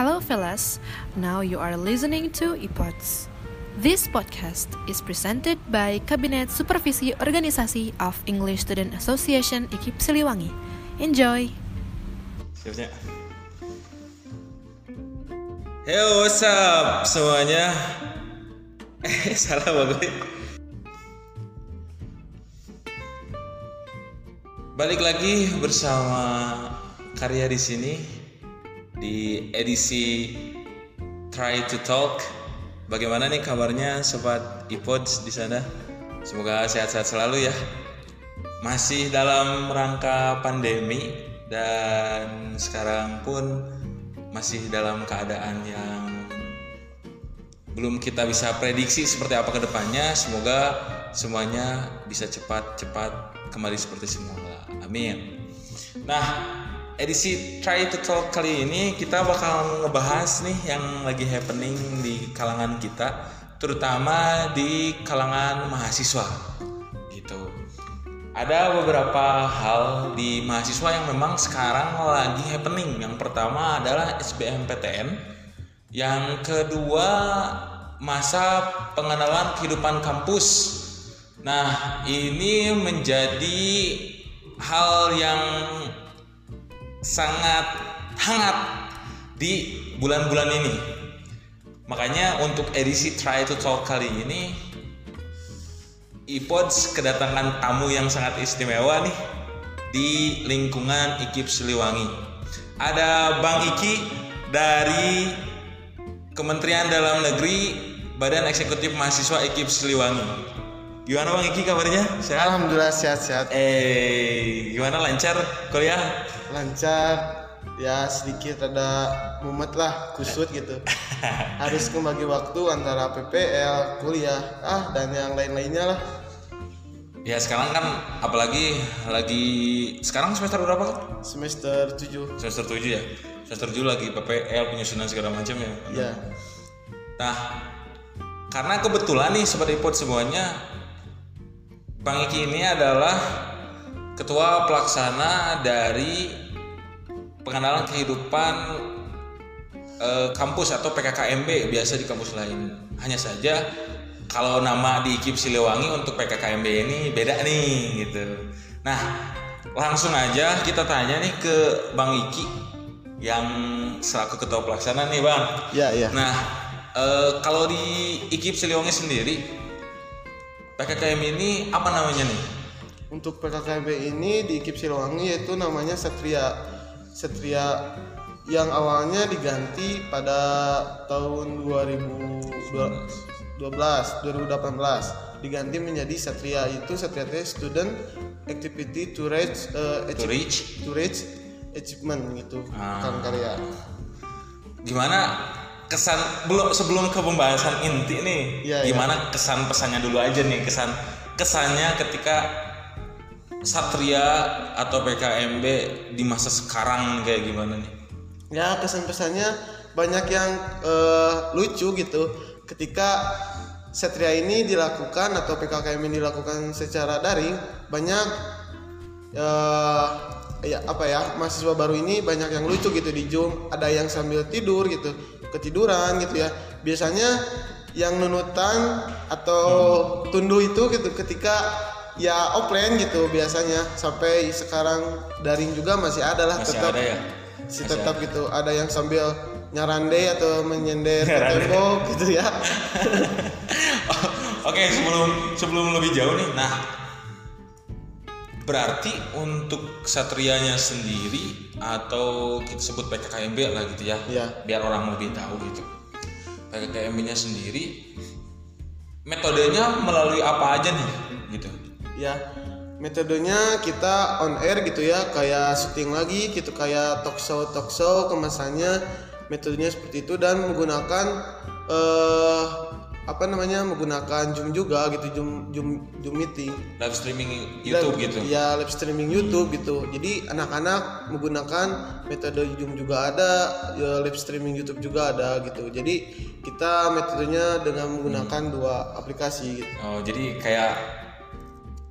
Hello, fellas. Now you are listening to ePods. This podcast is presented by Kabinet Supervisi Organisasi of English Student Association IKIP Siliwangi. Enjoy! Siapnya. Hey, what's up semuanya? Eh, salah bagus. Balik lagi bersama karya di sini di edisi Try to Talk. Bagaimana nih kabarnya sobat iPods di sana? Semoga sehat-sehat selalu ya. Masih dalam rangka pandemi dan sekarang pun masih dalam keadaan yang belum kita bisa prediksi seperti apa ke depannya. Semoga semuanya bisa cepat-cepat kembali seperti semula. Amin. Nah, edisi Try to Talk kali ini kita bakal ngebahas nih yang lagi happening di kalangan kita, terutama di kalangan mahasiswa. Gitu. Ada beberapa hal di mahasiswa yang memang sekarang lagi happening. Yang pertama adalah SBMPTN. Yang kedua masa pengenalan kehidupan kampus. Nah, ini menjadi hal yang sangat hangat di bulan-bulan ini. Makanya untuk edisi Try to Talk kali ini iPods kedatangan tamu yang sangat istimewa nih di lingkungan IKIP Siliwangi. Ada Bang Iki dari Kementerian Dalam Negeri Badan Eksekutif Mahasiswa IKIP Siliwangi. Gimana Bang Iki kabarnya? Sehat? Alhamdulillah sehat-sehat. Eh, gimana lancar kuliah? Lancar. Ya sedikit ada mumet lah, kusut gitu. Harus membagi waktu antara PPL, kuliah, ah dan yang lain-lainnya lah. Ya sekarang kan apalagi lagi sekarang semester berapa kan? Semester 7. Semester 7 ya. Semester 7 lagi PPL penyusunan segala macam ya. Ya. Nah, karena kebetulan nih sobat iPod semuanya Bang Iki ini adalah ketua pelaksana dari pengenalan kehidupan eh, kampus atau PKKMB biasa di kampus lain. Hanya saja kalau nama di IKIP Siliwangi untuk PKKMB ini beda nih gitu. Nah, langsung aja kita tanya nih ke Bang Iki yang selaku ketua pelaksana nih, Bang. Ya, ya. Nah, eh, kalau di IKIP Siliwangi sendiri PKKM ini apa namanya nih? Untuk PKKMB ini di IKIP Siliwangi yaitu namanya Satria. Satria yang awalnya diganti pada tahun 2012 2018 diganti menjadi Satria itu Satria itu Student Activity to Reach uh, To reach? to reach achievement gitu Ah. kan karya Gimana kesan belum sebelum ke pembahasan inti nih? Iya, gimana kesan pesannya dulu aja nih kesan kesannya ketika Satria atau PKMB di masa sekarang kayak gimana nih? ya kesan-pesannya banyak yang eh, lucu gitu ketika Satria ini dilakukan atau PKKM ini dilakukan secara daring banyak eh, ya apa ya mahasiswa baru ini banyak yang lucu gitu di Zoom ada yang sambil tidur gitu ketiduran gitu ya. Biasanya yang nunutan atau tunduh itu gitu ketika ya offline gitu biasanya. Sampai sekarang daring juga masih ada lah Masih tetap ada ya? si tetap gitu. Ada yang sambil nyarande atau menyender ke tembok gitu ya. Oke, sebelum sebelum lebih jauh nih. Nah, berarti untuk satrianya sendiri atau kita sebut PKKMB lah gitu ya. Iya. Biar orang lebih tahu gitu. PKKMB-nya sendiri metodenya melalui apa aja nih gitu. ya metodenya kita on air gitu ya kayak syuting lagi gitu kayak talk show talk show kemasannya metodenya seperti itu dan menggunakan eh apa namanya menggunakan zoom juga gitu zoom zoom zoom meeting Live streaming YouTube Live- gitu. ya live streaming YouTube gitu jadi anak-anak menggunakan metode Zoom juga ada ya, live streaming YouTube juga ada gitu jadi kita metodenya dengan menggunakan dua aplikasi gitu Oh, jadi kayak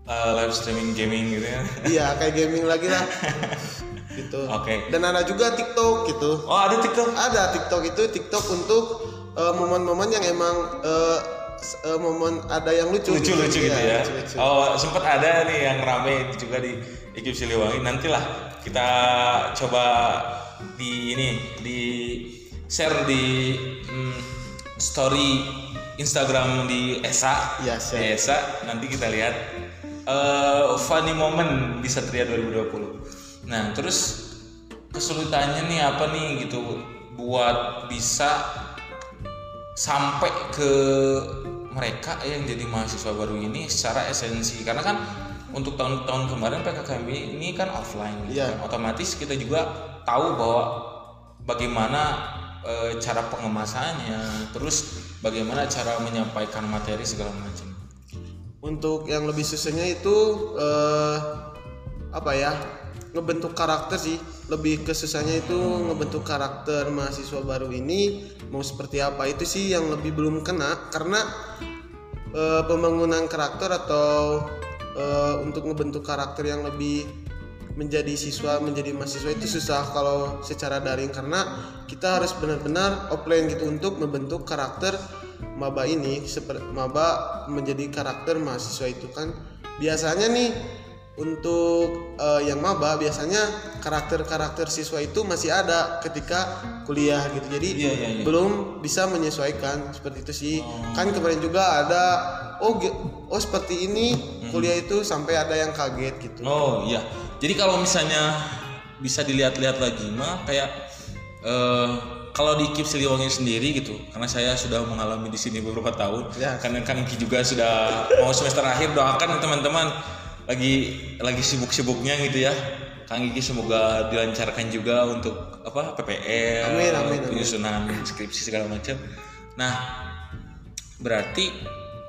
eh, live streaming gaming gitu ya. iya kayak gaming lagi lah gitu Oke. dan ada juga TikTok gitu Oh ada TikTok. ada TikTok itu TikTok untuk eh, momen-momen yang emang s- eh, momen ada yang lucu lucu-lucu gitu Iya, ya. lucu-lucu. Oh sempat ada nih yang rame juga di Ikip Siliwangi. Nantilah kita coba di ini di share di mm, story Instagram di Esa. Iya, Di. Esa nanti kita lihat eh, funny moment di Satria 2020. Nah terus kesulitannya nih apa nih gitu buat bisa sampai ke mereka yang jadi mahasiswa baru ini secara esensi karena kan untuk tahun-tahun kemarin PKKMB ini kan offline gitu Iya. kan. otomatis kita juga tahu bahwa bagaimana eh, cara pengemasannya terus bagaimana cara menyampaikan materi segala macam untuk yang lebih susahnya itu eh, apa ya ngebentuk karakter sih. Lebih kesusahnya itu ngebentuk karakter mahasiswa baru ini mau seperti apa. Itu sih yang lebih belum kena karena eh, pembangunan karakter atau eh, untuk ngebentuk karakter yang lebih menjadi siswa menjadi mahasiswa itu susah kalau secara daring. Karena kita harus benar-benar offline gitu untuk membentuk karakter maba ini seperti maba menjadi karakter mahasiswa itu kan. Biasanya nih untuk eh, yang maba biasanya karakter-karakter siswa itu masih ada ketika kuliah gitu jadi Iya, iya, iya. belum bisa menyesuaikan seperti itu sih kan kemarin juga ada oh oh seperti ini kuliah itu sampai ada yang kaget gitu Oh iya. Jadi kalau misalnya bisa dilihat-lihat lagi mah kayak eh kalau di Kip Siliwangi sendiri gitu, karena saya sudah mengalami di sini beberapa tahun, Ya. karena Kang Iki juga sudah mau semester akhir doakan teman-teman lagi lagi sibuk-sibuknya gitu ya. Kang Iki semoga dilancarkan juga untuk apa PPL, Amin, amin, amin. penyusunan skripsi segala macam. Nah, berarti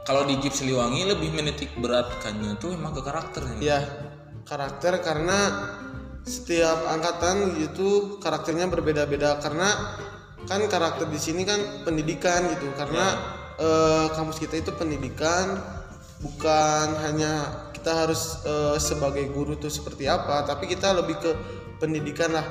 kalau di Kip Siliwangi lebih menitik beratkannya tuh emang ke karakternya. ya karakter karena setiap angkatan gitu karakternya berbeda-beda karena kan karakter di sini kan pendidikan gitu karena eh, kampus kita itu pendidikan bukan hanya kita harus eh, sebagai guru tuh seperti apa tapi kita lebih ke pendidikan lah.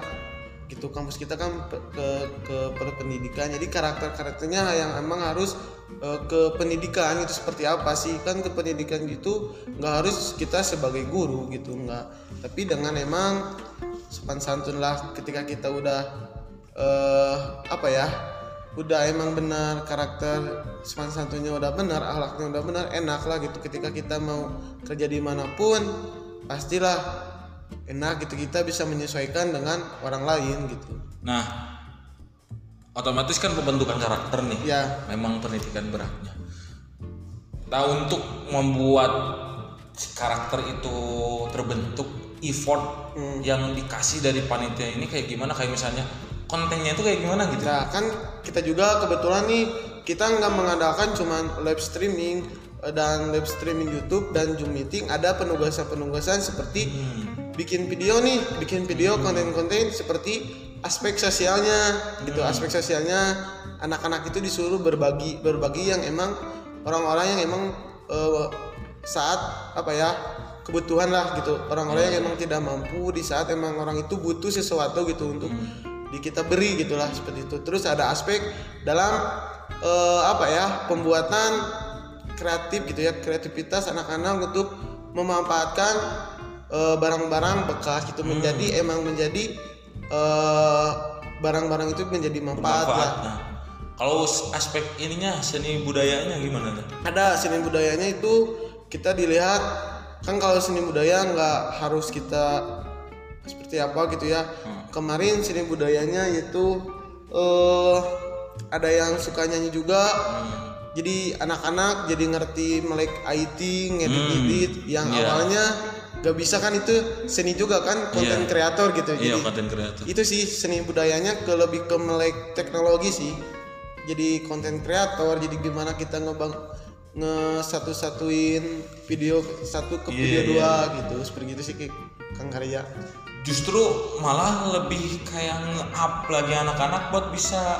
Gitu kampus kita kan pe- ke ke perpendidikan. Jadi karakter karakternya yang emang harus eh, ke pendidikan itu seperti apa sih? Kan ke pendidikan gitu nggak harus kita sebagai guru gitu nggak. Tapi dengan emang sopan santun lah ketika kita udah eh apa ya udah emang benar karakter sopan santunnya udah benar akhlaknya udah benar enak lah gitu ketika kita mau kerja di mana pun pastilah enak gitu kita bisa menyesuaikan dengan orang lain gitu Nah, otomatis kan pembentukan karakter nih. ya Memang pendidikan beratnya. Nah, untuk membuat karakter itu terbentuk, effort Hmm. yang dikasih dari panitia ini kayak gimana? Kayak misalnya kontennya itu kayak gimana gitu? nah kan kita juga kebetulan nih kita nggak mengandalkan cuman live streaming eh, dan live streaming YouTube dan Zoom meeting ada penugasan-penugasan seperti bikin video nih bikin video konten-konten seperti aspek sosialnya gitu. Aspek sosialnya anak-anak itu disuruh berbagi berbagi yang emang orang-orang yang emang eh, saat apa ya kebutuhan lah gitu. Orang-orang yang emang tidak mampu di saat emang orang itu butuh sesuatu gitu untuk di kita beri gitulah seperti itu terus ada aspek dalam eh, apa ya pembuatan kreatif gitu ya kreativitas anak-anak untuk memanfaatkan eh, barang-barang bekas gitu menjadi emang menjadi eh, barang-barang itu menjadi manfaat, lah Manfaat. Nah, kalau aspek ininya seni budayanya gimana tuh? ada seni budayanya itu kita dilihat kan kalau seni budaya nggak harus kita seperti apa gitu ya. Kemarin seni budayanya itu eh ada yang suka nyanyi juga. Jadi anak-anak jadi ngerti melek IT ngedit-ngedit yang Iya. awalnya gak bisa kan itu seni juga kan konten Iya. kreator gitu. Iya, jadi konten kreator. itu sih seni budayanya ke lebih ke melek teknologi sih. Jadi konten kreator jadi gimana kita ngebang nge satu satuin video satu ke Iya, video iya. dua gitu. Seperti itu sih Kang Karya Justru malah lebih kayak nge-up lagi anak-anak buat bisa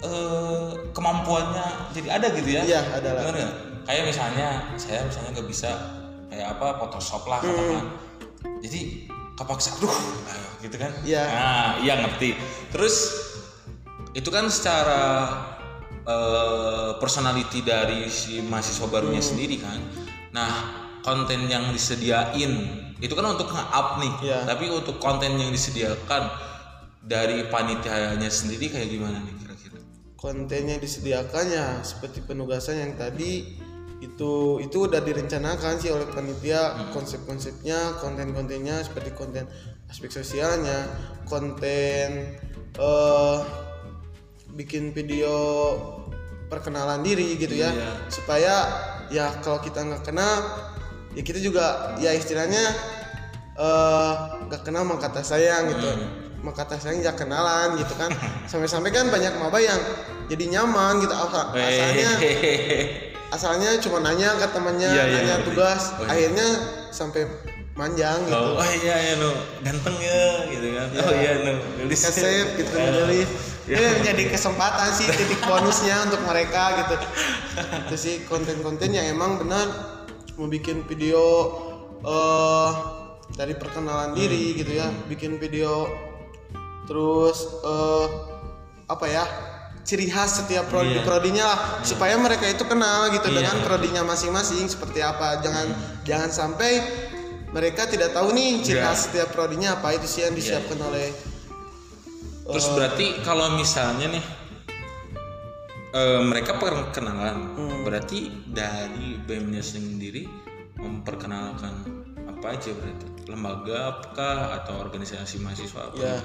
eh, kemampuannya jadi ada gitu ya. Iya, ada lah. Bener? Kayak misalnya saya misalnya nggak bisa kayak apa Photoshop lah katakan jadi kepaksa aduh gitu kan Iya. nah iya ngerti terus itu kan secara eh, personality dari si mahasiswa barunya Hmm. sendiri kan nah konten yang disediain itu kan untuk nge-up nih. Iya. tapi untuk konten yang disediakan dari panitianya sendiri kayak gimana nih kira-kira? Kontennya disediakan ya seperti penugasan yang tadi itu itu udah direncanakan sih oleh panitia. Konsep-konsepnya konten-kontennya seperti konten aspek sosialnya konten eh bikin video perkenalan diri gitu ya. Iya. supaya ya kalau kita nggak kenal ya kita juga ya istilahnya eh nggak kenal maka kata sayang gitu maka kata sayang ya kenalan gitu kan sampai-sampai kan banyak maba yang jadi nyaman gitu Asa- asalnya asalnya cuma nanya ke temannya Iya, iya, nanya ngerti. tugas Oh, iya. akhirnya sampai manjang gitu Oh, oh iya ya no ganteng ya gitu kan. Oh iya no. Gelis. kasep gitu Eh, nulis ya. ya jadi kesempatan sih titik bonusnya untuk mereka gitu itu sih konten-konten yang emang benar mau bikin video eh dari perkenalan diri gitu ya bikin video terus eh apa ya ciri khas setiap prodi Iya. prodinya lah supaya mereka itu kenal gitu Iya. dengan prodinya masing-masing seperti apa jangan jangan sampai mereka tidak tahu nih ciri Iya. khas setiap prodinya apa itu sih yang disiapkan oleh Terus berarti kalau misalnya nih eh, mereka perkenalan, berarti dari BEM-nya sendiri memperkenalkan apa aja berarti? Lembaga apakah atau organisasi mahasiswa apa ya.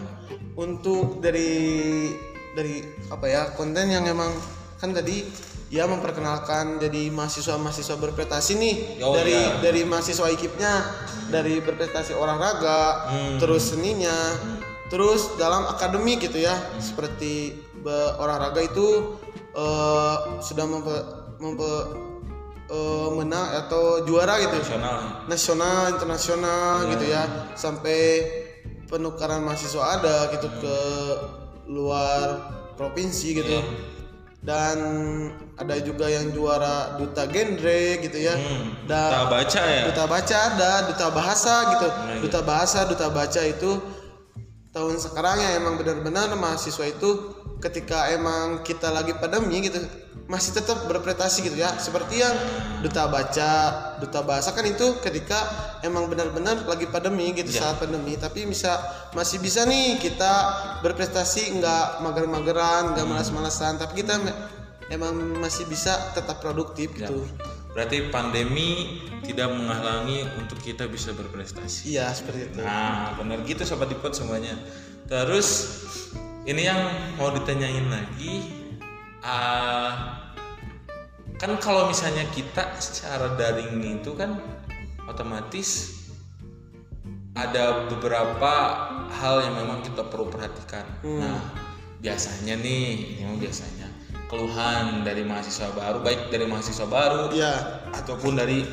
untuk dari dari apa ya konten yang emang kan tadi ya memperkenalkan jadi mahasiswa-mahasiswa berprestasi nih. Oh, dari iya. dari mahasiswa ikipnya dari berprestasi olahraga Hmm. terus seninya terus dalam akademik gitu ya. Seperti be- olahraga itu eh, sudah mempe, mempe- eh, menang atau juara gitu? Nasional. Nasional internasional gitu ya. Sampai penukaran mahasiswa ada gitu ke luar provinsi gitu. Iya. dan ada juga yang juara duta genre gitu ya. Hmm, dan tak baca ya? duta baca ada duta bahasa gitu. Nah, duta bahasa duta baca itu tahun sekarang ya emang benar-benar mahasiswa itu ketika emang kita lagi pandemi gitu masih tetap berprestasi gitu ya. Seperti yang duta baca duta bahasa kan itu ketika emang benar-benar lagi pandemi gitu Iya. saat pandemi. Tapi bisa masih bisa nih kita berprestasi nggak mager-mageran nggak malas-malasan. Tapi kita emang masih bisa tetap produktif Ya. gitu. Berarti pandemi tidak menghalangi untuk kita bisa berprestasi. Iya seperti itu. Nah, benar gitu sobat Dipot semuanya. Terus ini yang mau ditanyain lagi, ah, kan kalau misalnya kita secara daring itu kan otomatis ada beberapa hal yang memang kita perlu perhatikan. Nah, biasanya nih, ini biasanya keluhan dari mahasiswa baru, baik dari mahasiswa baru iya ataupun dari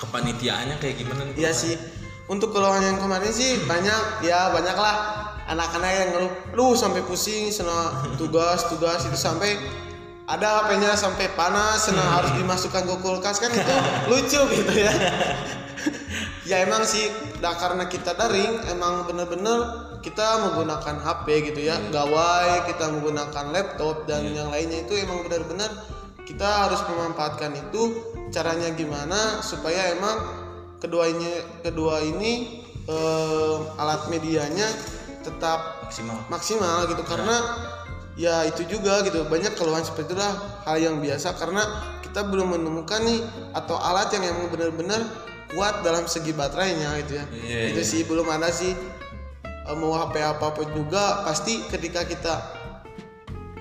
kepanitiaannya kayak gimana nih? Iya sih. Untuk keluhan yang kemarin sih banyak ya banyak lah anak-anak yang ngeluh lu sampai pusing sena tugas tugas itu sampai ada HP-nya sampai panas sena harus dimasukkan ke kulkas kan itu lucu gitu ya. ya emang sih nah, karena kita daring emang bener-bener kita menggunakan HP gitu ya gawai kita menggunakan laptop dan yang lainnya itu emang benar-benar kita harus memanfaatkan itu. Caranya gimana? Supaya emang keduanya kedua ini eh, alat medianya tetap maksimal. maksimal gitu karena ya itu juga gitu banyak keluhan seperti itulah hal yang biasa karena kita belum menemukan nih atau alat yang emang benar-benar kuat dalam segi baterainya gitu ya Iya, itu iya. sih belum ada sih Eh, mau HP apa pun juga pasti ketika kita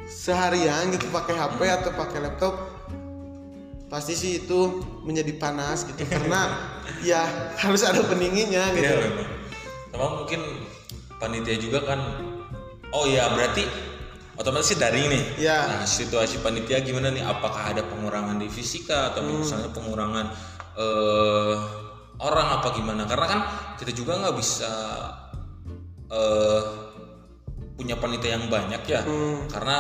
seharian gitu pakai HP Hmm. atau pakai laptop pasti sih itu menjadi panas gitu karena ya harus ada pendinginnya gitu Iya. Sama mungkin panitia juga kan. Oh iya berarti otomatis sih daring nih. Iya. Nah situasi panitia gimana nih? Apakah ada pengurangan di fisika atau Hmm. misalnya pengurangan eh, orang apa gimana? Karena kan kita juga nggak bisa eh, punya panitia yang banyak ya. Hmm. Karena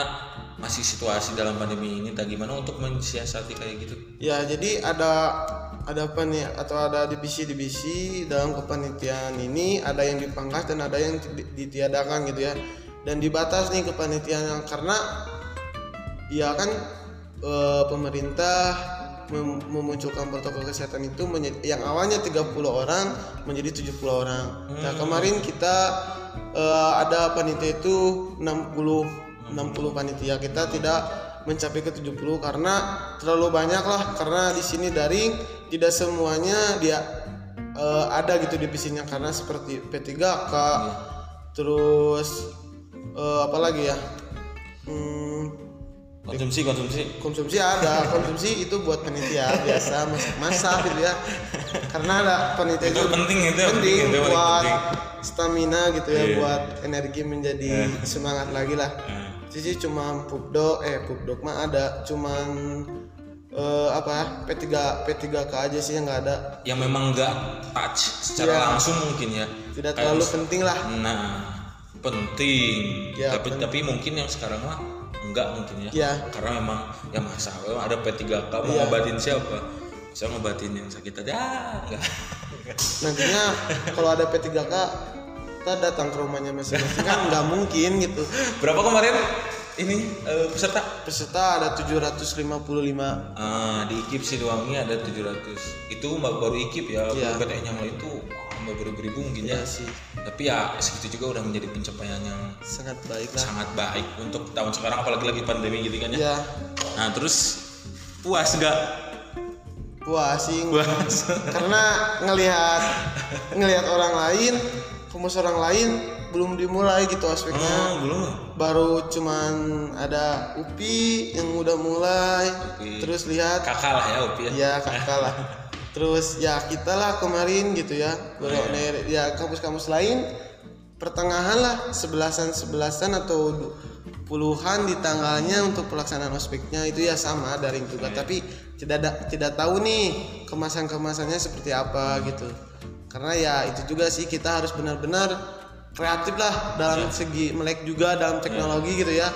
masih situasi dalam pandemi ini. Tak gimana untuk mensiasati kayak gitu? Ya, jadi ada ada apa nih atau ada divisi-divisi dalam kepanitiaan ini ada yang dipangkas dan ada yang di- ditiadakan gitu ya dan dibatas nih kepanitiaan karena ya kan eh, pemerintah mem- memunculkan protokol kesehatan itu yang awalnya 30 orang menjadi 70 orang. Nah, kemarin kita eh, ada panitia itu 60 60 panitia. Kita tidak mencapai ke 70 karena terlalu banyak lah karena di sini daring tidak semuanya dia eh, ada gitu divisinya karena seperti P3K terus eh, apa lagi ya? Hmm, konsumsi konsumsi konsumsi ada konsumsi itu buat panitia biasa masak masak gitu ya karena ada panitia Itu penting, itu penting, itu buat penting. stamina gitu ya Iya. buat energi menjadi semangat lagi lah Nah, jadi cuma pubdok eh pubdok mah ada cuman eh, apa ya P3 P3K aja sih yang nggak ada yang memang nggak touch secara Iya. langsung mungkin ya tidak Kayak terlalu penting lah nah penting Ya, tapi penting. tapi mungkin yang sekarang mah enggak mungkin ya Ya. karena memang ya masa memang ada P3K mau Iya. ngobatin siapa bisa ngobatin yang sakit aja ah, enggak nantinya kalau ada P3K kita datang ke rumahnya masing-masing. Kan nggak mungkin gitu. Berapa kemarin? Ini eh, peserta? Peserta ada 755 Ah, di IKIP Siliwangi ada 700 itu baru IKIP ya Iya. kalau PTN yang lain tuh wah, mbak beribu-ribu mungkin ya. Ya sih. Tapi ya segitu juga udah menjadi pencapaian yang sangat baik lah. sangat baik untuk tahun sekarang apalagi lagi pandemi gitu kan ya. Ya nah terus puas gak puasing puas. Karena ngelihat ngelihat orang lain rumus orang lain belum dimulai gitu aspeknya. Oh belum. Baru cuman ada UPI yang udah mulai. Upi. terus lihat. Kakak lah ya Upi ya? Ya kakak lah. Terus ya kita lah kemarin gitu ya. Baru Iya. ner- ya kampus-kampus lain. Pertengahan lah sebelasan sebelasan atau puluhan di tanggalnya untuk pelaksanaan ospeknya. Itu ya sama daring juga. Iya. tapi tidak ada tidak tahu nih kemasan kemasannya seperti apa gitu karena ya itu juga sih kita harus benar-benar kreatif lah dalam Iya. segi melek juga dalam teknologi gitu ya.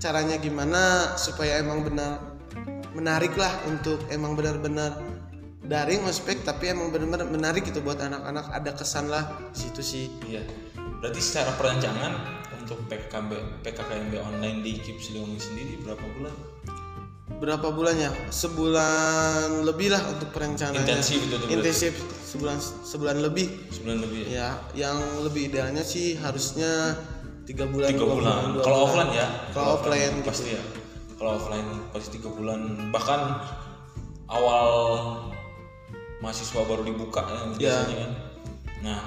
Caranya gimana supaya emang benar menarik lah untuk emang benar-benar daring ospek tapi emang benar-benar menarik gitu buat anak-anak. Ada kesan lah situ sih. Iya. Berarti secara perencanaan untuk PKB PKKMB online di IKIP Siliwangi sendiri berapa bulan berapa bulannya? Sebulan lebih lah untuk perencanaan. Intensif itu intensif. Sebulan sebulan lebih. Sebulan lebih. Ya ya yang lebih idealnya sih harusnya tiga bulan tiga bulan. dua kalau bulan. offline ya? Kalau offline gitu. pasti ya. Kalau offline pasti tiga bulan. Bahkan awal mahasiswa baru dibuka ya, biasanya kan. Nah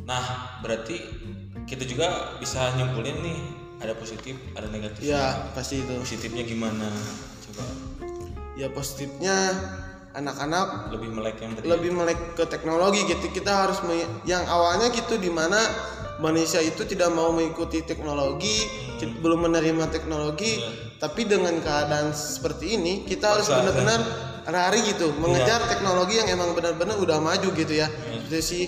nah berarti kita juga bisa nyimpulin nih ada positif ada negatif ya pasti itu. Positifnya gimana ya positifnya anak-anak lebih melek yang tadi. lebih melek ke teknologi gitu. Kita harus yang awalnya gitu di mana Indonesia itu tidak mau mengikuti teknologi ti- belum menerima teknologi tapi dengan keadaan seperti ini kita harus benar-benar lari gitu. Mengejar teknologi yang emang benar-benar udah maju gitu ya. Jadi sih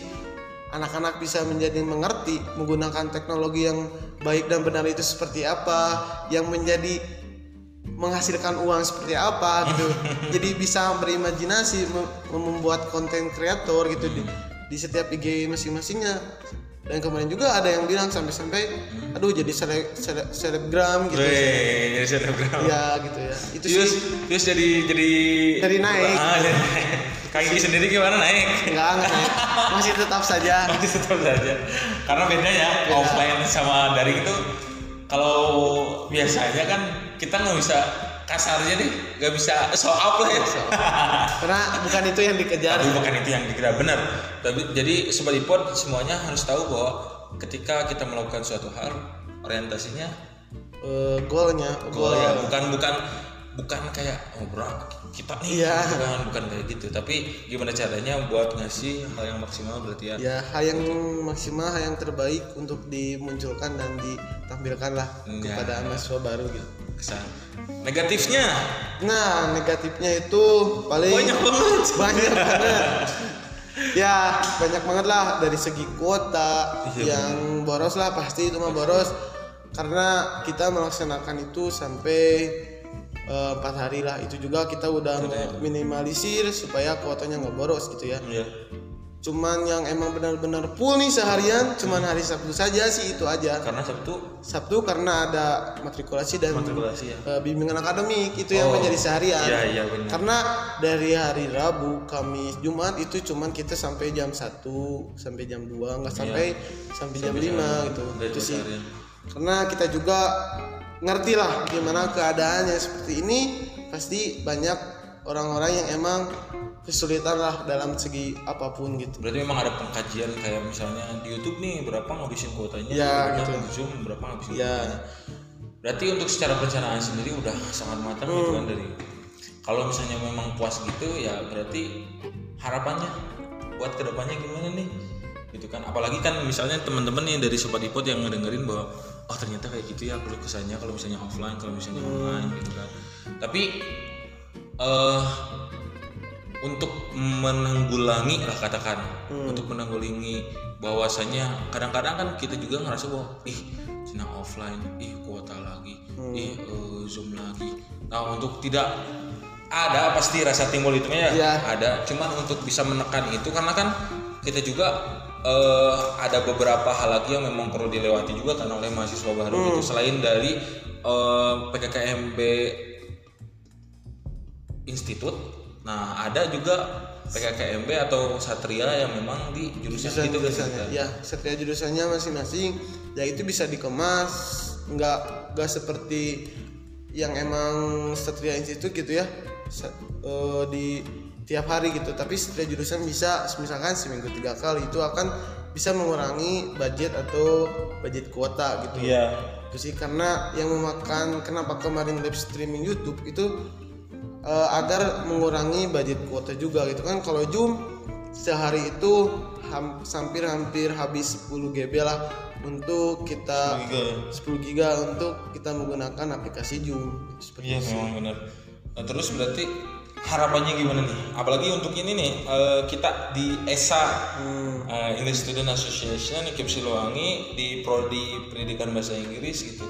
anak-anak bisa menjadi mengerti menggunakan teknologi yang baik dan benar itu seperti apa yang menjadi menghasilkan uang seperti apa gitu. Jadi bisa berimajinasi mem- membuat konten kreator gitu di, di setiap IG masing-masingnya. Dan kemarin juga ada yang bilang sampai-sampai aduh jadi sele, sele- selebgram gitu. Weh, jadi selebgram. Ya gitu ya. Itu terus sih. Terus jadi jadi Jadi naik. ah, jadi naik. kaki sendiri gimana naik? Nggak anget ya. masih tetap saja. Masih tetap saja. Karena bedanya Beda. offline sama daring itu kalau biasanya kan kita nggak bisa kasarnya deh nggak bisa show up lah ya. Karena bukan itu yang dikejar. Tapi bukan itu yang dikira benar. Tapi jadi sobat ipod semuanya harus tahu bahwa ketika kita melakukan suatu hal orientasinya Eh, goalnya goal goal. ya bukan bukan bukan kayak oh bro kita nih Iya. bukan bukan kayak gitu. Tapi gimana caranya buat ngasih hal yang maksimal berarti ya ya hal yang maksimal hal yang terbaik untuk dimunculkan dan ditampilkan lah Ya. kepada mahasiswa baru gitu kesan negatifnya? Nah negatifnya itu paling banyak banget. Banyak banget. Ya banyak banget lah. Dari segi kuota Iya, yang boros lah pasti itu mah boros. Karena kita melaksanakan itu sampai eh, empat hari lah. Itu juga kita udah minimalisir supaya kuotanya nggak boros gitu ya. Iya. Cuman yang emang benar-benar full nih seharian cuman hari Sabtu saja sih itu aja Karena Sabtu Sabtu karena ada matrikulasi dan matrikulasi ya. eh, bimbingan akademik itu yang Oh, menjadi seharian Iya, iya benar. karena dari hari Rabu, Kamis, Jumat itu cuman kita sampai jam 1 sampai jam 2 nggak sampai sampai jam 5 gitu. Itu sih. seharian. Karena kita juga ngerti lah gimana keadaannya seperti ini pasti banyak orang-orang yang emang kesulitan lah dalam segi apa pun gitu. Berarti memang ada pengkajian kayak misalnya di YouTube nih berapa ngabisin kuotanya, Ya, berapa gitu. di Zoom berapa ngabisin Ya. kuotanya. Berarti untuk secara perencanaan sendiri udah sangat matang gitu Hmm. kan dari kalau misalnya memang puas gitu ya berarti harapannya buat ke depannya gimana nih gitu kan apalagi kan misalnya teman-teman nih dari sobat ipot yang ngedengerin bahwa oh ternyata kayak gitu ya kalau kesannya kalau misalnya offline kalau misalnya Hmm. online gitu kan tapi eh untuk menanggulangi lah katakan Hmm. untuk menanggulangi bahwasanya kadang-kadang kan kita juga ngerasa bahwa ih cina offline ih kuota lagi Hmm. ih eh, zoom lagi nah untuk tidak ada pasti rasa timbul itu ya Iya. ada cuman untuk bisa menekan itu karena kan kita juga eh, ada beberapa hal lagi yang memang perlu dilewati juga kan oleh mahasiswa baru Hmm. gitu selain dari eh, PKKMB institut. Nah ada juga PKKMB atau Satria yang memang di jurusan Jurusan itu kan. Jurusannya. Ya, setiap jurusannya masing-masing. Ya itu bisa dikemas nggak nggak seperti yang emang Satria Institut gitu ya. Eh, di tiap hari gitu. Tapi setiap jurusan bisa misalkan seminggu tiga kali itu akan bisa mengurangi budget atau budget kuota gitu. Iya. Itu sih karena yang memakan kenapa kemarin live streaming YouTube itu eh, agar mengurangi budget kuota juga gitu kan kalau Zoom sehari itu ham- hampir-hampir habis 10 GB lah untuk kita 10 giga untuk kita menggunakan aplikasi Zoom seperti Iya itu. memang benar. Nah, terus berarti harapannya gimana nih? Apalagi untuk ini nih eh, kita di ESA Hmm, eh, English Student Association IKIP Silowangi di prodi pendidikan bahasa Inggris gitu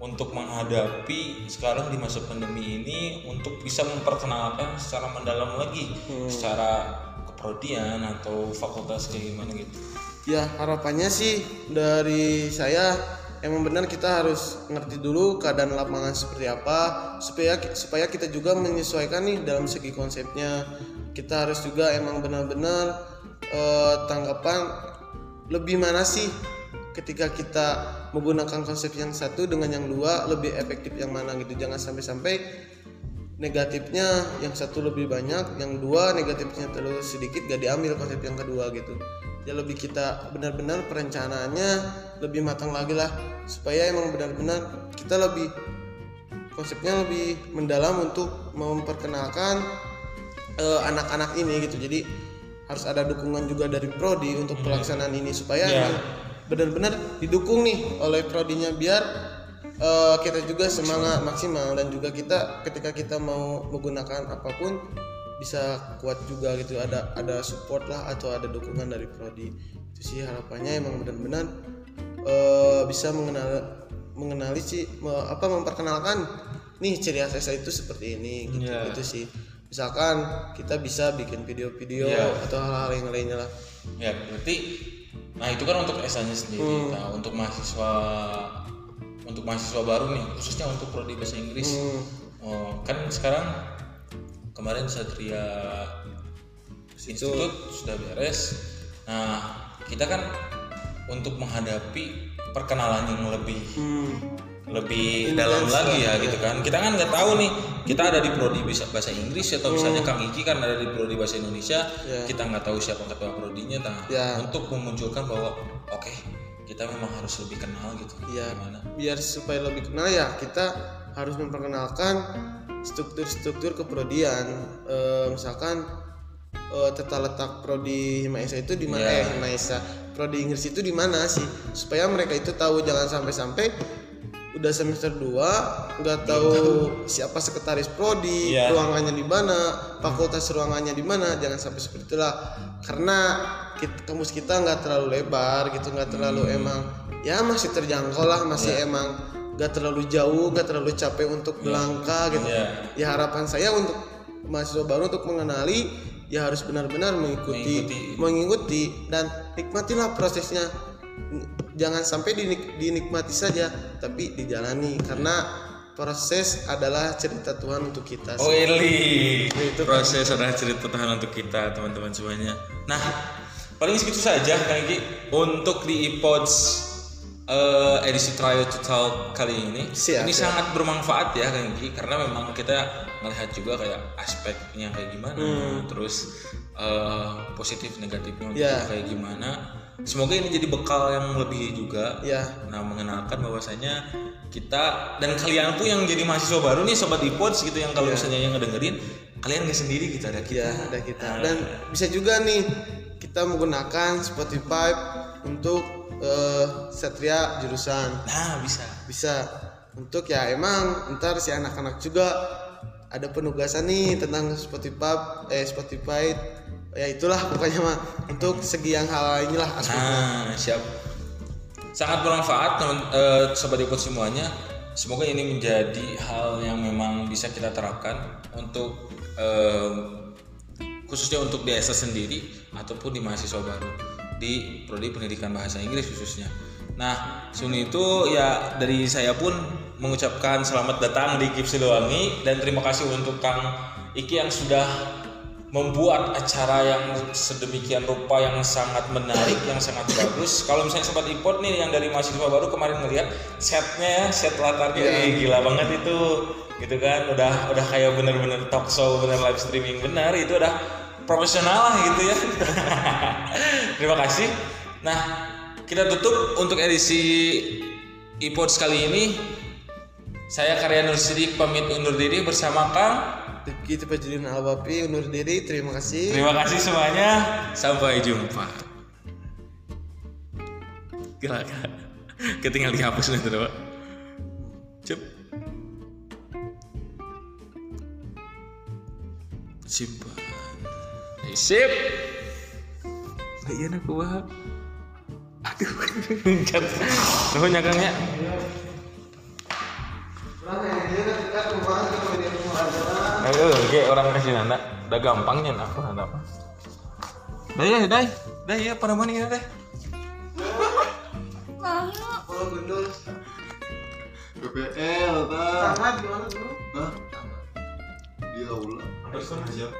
untuk menghadapi sekarang di masa pandemi ini untuk bisa memperkenalkan secara mendalam lagi secara keprodian atau fakultas kayak gimana gitu. ya harapannya sih dari saya emang benar kita harus ngerti dulu keadaan lapangan seperti apa supaya supaya kita juga menyesuaikan nih dalam segi konsepnya kita harus juga emang benar-benar eh, tanggapan lebih mana sih ketika kita menggunakan konsep yang satu dengan yang dua lebih efektif yang mana gitu. Jangan sampai-sampai negatifnya yang satu lebih banyak yang dua negatifnya terlalu sedikit gak diambil konsep yang kedua gitu. Ya lebih kita benar-benar perencanaannya lebih matang lagi lah supaya emang benar-benar kita lebih konsepnya lebih mendalam untuk memperkenalkan eh, anak-anak ini gitu. Jadi harus ada dukungan juga dari prodi untuk pelaksanaan ini supaya Iya. emang benar-benar didukung nih oleh prodinya biar eh, kita juga semangat maksimal dan juga kita ketika kita mau menggunakan apa pun bisa kuat juga gitu. Ada ada support lah atau ada dukungan dari prodi. Itu sih harapannya emang benar-benar eh, bisa mengenal mengenali sih me- apa memperkenalkan nih ciri khas itu seperti ini gitu. Iya. itu sih. Misalkan kita bisa bikin video-video Iya. atau hal-hal yang lainnya lah. Ya berarti nah itu kan untuk esanya sendiri. Nah untuk mahasiswa untuk mahasiswa baru nih khususnya untuk prodi bahasa Inggris. Hmm. Oh, kan sekarang kemarin Satria Institut sudah beres. Nah kita kan untuk menghadapi perkenalan yang lebih Hmm. Lebih Intens dalam lagi ya gitu kan kita kan nggak tahu nih kita ada di prodi bisa bahasa Inggris atau misalnya Kang Iki kan ada di prodi bahasa Indonesia Ya. kita nggak tahu siapa ketua prodinya nah Ya. untuk memunculkan bahwa oke kita memang harus lebih kenal gitu Iya. gimana biar supaya lebih kenal ya kita harus memperkenalkan struktur-struktur keprodian Eh, misalkan eh, tata letak prodi Himaesa itu di mana Iya. eh Himaesa prodi Inggris itu di mana sih supaya mereka itu tahu jangan sampai-sampai udah semester 2 nggak tahu siapa sekretaris prodi Iya. ruangannya di mana fakultas ruangannya di mana jangan sampai seperti itulah karena kit- kampus kita nggak terlalu lebar gitu nggak terlalu Hmm. emang ya masih terjangkau lah masih Iya. emang gak terlalu jauh gak terlalu capek untuk melangkah gitu Iya. ya harapan saya untuk mahasiswa baru untuk mengenali ya harus benar-benar mengikuti Mengikuti. mengikuti dan nikmatilah prosesnya jangan sampai dinik- dinikmati saja tapi dijalani karena proses adalah cerita Tuhan untuk kita Oh Eli, Itu proses adalah cerita Tuhan untuk kita teman-teman semuanya. Nah, paling segitu saja Kang Iki untuk di iPods eh, edisi Try to Talk kali ini. Siap, ini siap. sangat bermanfaat ya Kang Iki karena memang kita melihat juga kayak aspeknya kayak gimana, terus eh, positif negatifnya Hmm. Ya. kita kayak gimana. Semoga ini jadi bekal yang lebih juga. Ya Nah, mengenalkan bahwasanya kita dan kalian pun yang jadi mahasiswa baru nih sobat iPods gitu yang kalau misalnya yang ngedengerin kalian nggak sendiri gitu ada kita. ya ada kita. Dan bisa juga nih kita menggunakan Spotify untuk eh, Satria jurusan. Nah, bisa. bisa. Untuk ya emang ntar si anak-anak juga ada penugasan nih tentang Spotify eh Spotify ya itulah pokoknya mah untuk segi yang hal inilah aspeknya Nah, siap. Sangat bermanfaat teman eh, sobat iPods semuanya. Semoga ini menjadi hal yang memang bisa kita terapkan untuk eh, khususnya untuk di sendiri ataupun di mahasiswa baru di prodi pendidikan bahasa Inggris khususnya. Nah, Suni itu ya dari saya pun mengucapkan selamat datang di KIP Siliwangi dan terima kasih untuk Kang Iki yang sudah membuat acara yang sedemikian rupa yang sangat menarik, yang sangat bagus. Kalau misalnya sobat ipod nih yang dari mahasiswa baru kemarin ngeliat setnya, ya, set latarnya, eh, gila banget itu, gitu kan? Udah udah kayak bener-bener talk show, bener live streaming benar, itu udah profesional lah gitu ya. Terima kasih. Nah, kita tutup untuk edisi iPod kali ini. Saya Karya Nur Sidik pamit undur diri bersama Kang. Rifki Tepajudin Albapi undur diri terima kasih Terima kasih semuanya. Sampai jumpa. Gila kan? Ketinggal dihapus nih tuh, Pak. Cep. Simpan. Sip. Nah, iya nak gua. Aduh. Kan. Nuhun ya Kang ya. Ayo, oke orang kasih nanda. Udah gampangnya nah, aku nanda apa? Dah ya, dah. Dah ya, pada mana ya, dah. kalau gendul PPL tak Ahmad gimana dulu Hah? di aula Terus, terus. Siap.